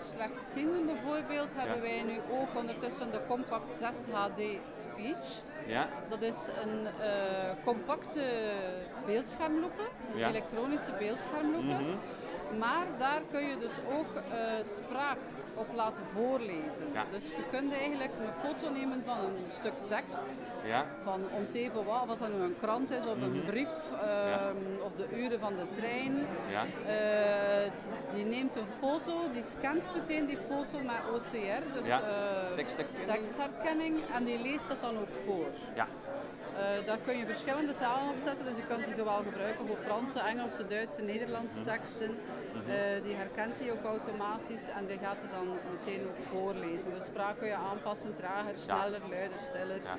slechtzienden bijvoorbeeld hebben Ja. wij nu ook ondertussen de Compact 6 HD Speech. Ja, Dat is een eh, compacte beeldschermloepen, een Ja. elektronische beeldschermloepen. Mhm. Maar daar kun je dus ook eh, spraak op laten voorlezen. Ja. Dus je kunt eigenlijk een foto nemen van een stuk tekst, ja, van om wat, wat dan een krant is of een brief ehm, of de uren van de trein. ja. Eh, die neemt een foto, die scant meteen die foto met OCR, dus Ja, eh, tekstherkenning. tekstherkenning, en die leest dat dan ook voor. Eh, daar kun je verschillende talen op zetten, dus je kunt die zowel gebruiken voor Franse, Engelse, Duitse, Nederlandse teksten. Eh, die herkent hij ook automatisch en die gaat er dan meteen ook voorlezen. De spraak kun je aanpassen, trager, sneller, luider, stiller. Ja.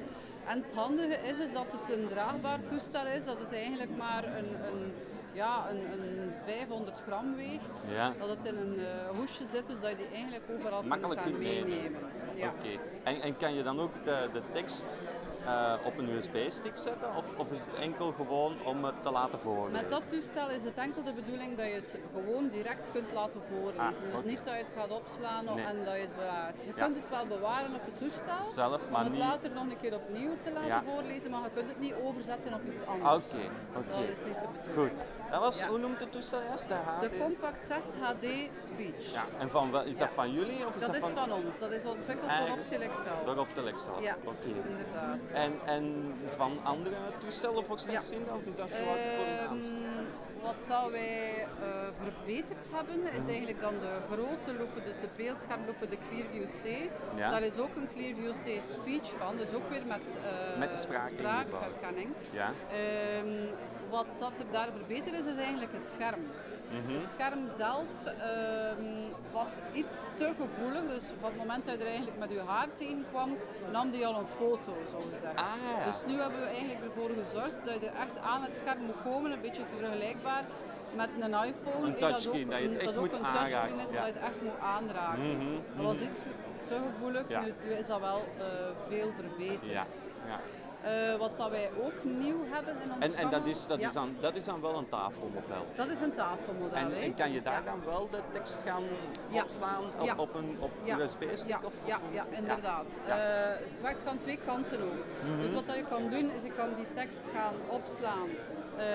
En het handige is, is dat het een draagbaar toestel is, dat het eigenlijk maar een, een, ja, een, een 500 gram weegt. Ja. Dat het in een eh, hoesje zit, dus dat je die eigenlijk overal Makkelijk kunt meenemen. Ja. Oké. En, en kan je dan ook de, de tekst eh, op een USB-stick zetten? Of, of is het enkel gewoon om het te laten voorlezen? Met dat toestel is het enkel de bedoeling dat je het gewoon direct kunt laten voorlezen. Ah, dus niet dat je het gaat opslaan Nee. en dat je het bewaart. Je Ja. kunt het wel bewaren op het toestel, Zelf, maar om het niet- later nog een keer opnieuw te laten Ja. voorlezen, maar je kunt het niet overzetten op iets anders. Oké, oké. Dat is niet bedoeling. Goed. Dat was, Ja. hoe noemt het toestel juist? De HD? De Compact 6 HD Speech. Ja, en van, is dat Ja. van jullie? Of is Dat dat, is van ons, dat is ontwikkeld door Optilec zelf. Door Optelec zelf? Ja, Oké. inderdaad. En, en van andere toestellen voor slechtzienden? Of is dat zo wat voor een Ehm, wat dat wij eh, verbeterd hebben, is eigenlijk dan de grote loepen, dus de beeldschermloepen, de Clearview C. Ja. Daar is ook een Clearview C Speech van, dus ook weer met, Met de spraak spraakherkenning. Ja. Ehm, wat dat er daar verbeterd is, is eigenlijk het scherm. Mhm. Het scherm zelf ehm, was iets te gevoelig, dus van het moment dat je er eigenlijk met je haar tegenkwam, nam die al een foto, zo gezegd. Ah, ja. Dus nu hebben we eigenlijk ervoor gezorgd dat je er echt aan het scherm moet komen, een beetje te vergelijkbaar met een iPhone. Een eh, dat touchscreen, ook dat je het echt dat moet ook een touchscreen aanraken, is, ja. dat je het echt moet aanraken. Mhm, Dat was iets te gevoelig, Ja. nu, nu is dat wel eh, veel verbeterd. Eh, wat dat wij ook nieuw hebben in ons En, en dat, is, dat, ja, is dan, dat is dan wel een tafelmodel. dat is een tafelmodel. En, kan je daar Ja. dan wel de tekst gaan Ja. opslaan op, op een op. USB-stick? Ja, Of, ja, ja, inderdaad. Mhm. Eh, het werkt van twee kanten ook. Dus wat dat je kan doen, is je kan die tekst gaan opslaan eh,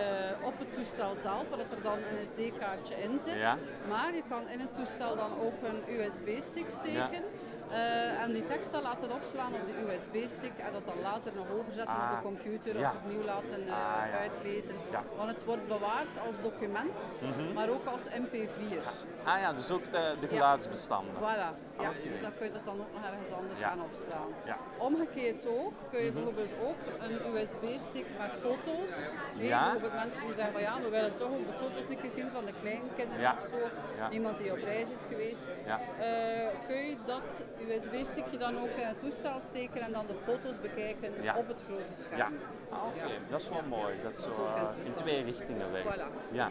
op het toestel zelf, waar er dan een SD-kaartje in zit. Maar je kan in het toestel dan ook een USB-stick steken. Eh, en die tekst dan laten opslaan op de USB-stick en dat dan later nog overzetten op Ah, de computer ja. of opnieuw laten eh, Ah, ja. uitlezen. Ja. Want het wordt bewaard als document, maar ook als MP4. Ah ja, dus ook de, de geluidsbestanden. Voilà, ja. Oké. Dus dan kun je dat dan ook nog ergens anders gaan opslaan. Omgekeerd ook, kun je bijvoorbeeld ook een USB-stick met foto's. Ja. Bijvoorbeeld mensen die zeggen van ja, we willen toch ook de foto's een keer zien van de kleinkinderen of zo. Iemand die op reis is geweest. Eh, kun je dat USB-stickje dan ook in het toestel steken en dan de foto's bekijken Ja. op het grote scherm. Ja, ah, oké. Dat is wel mooi. Dat zo eh, in twee richtingen werkt. Voilà. Ja.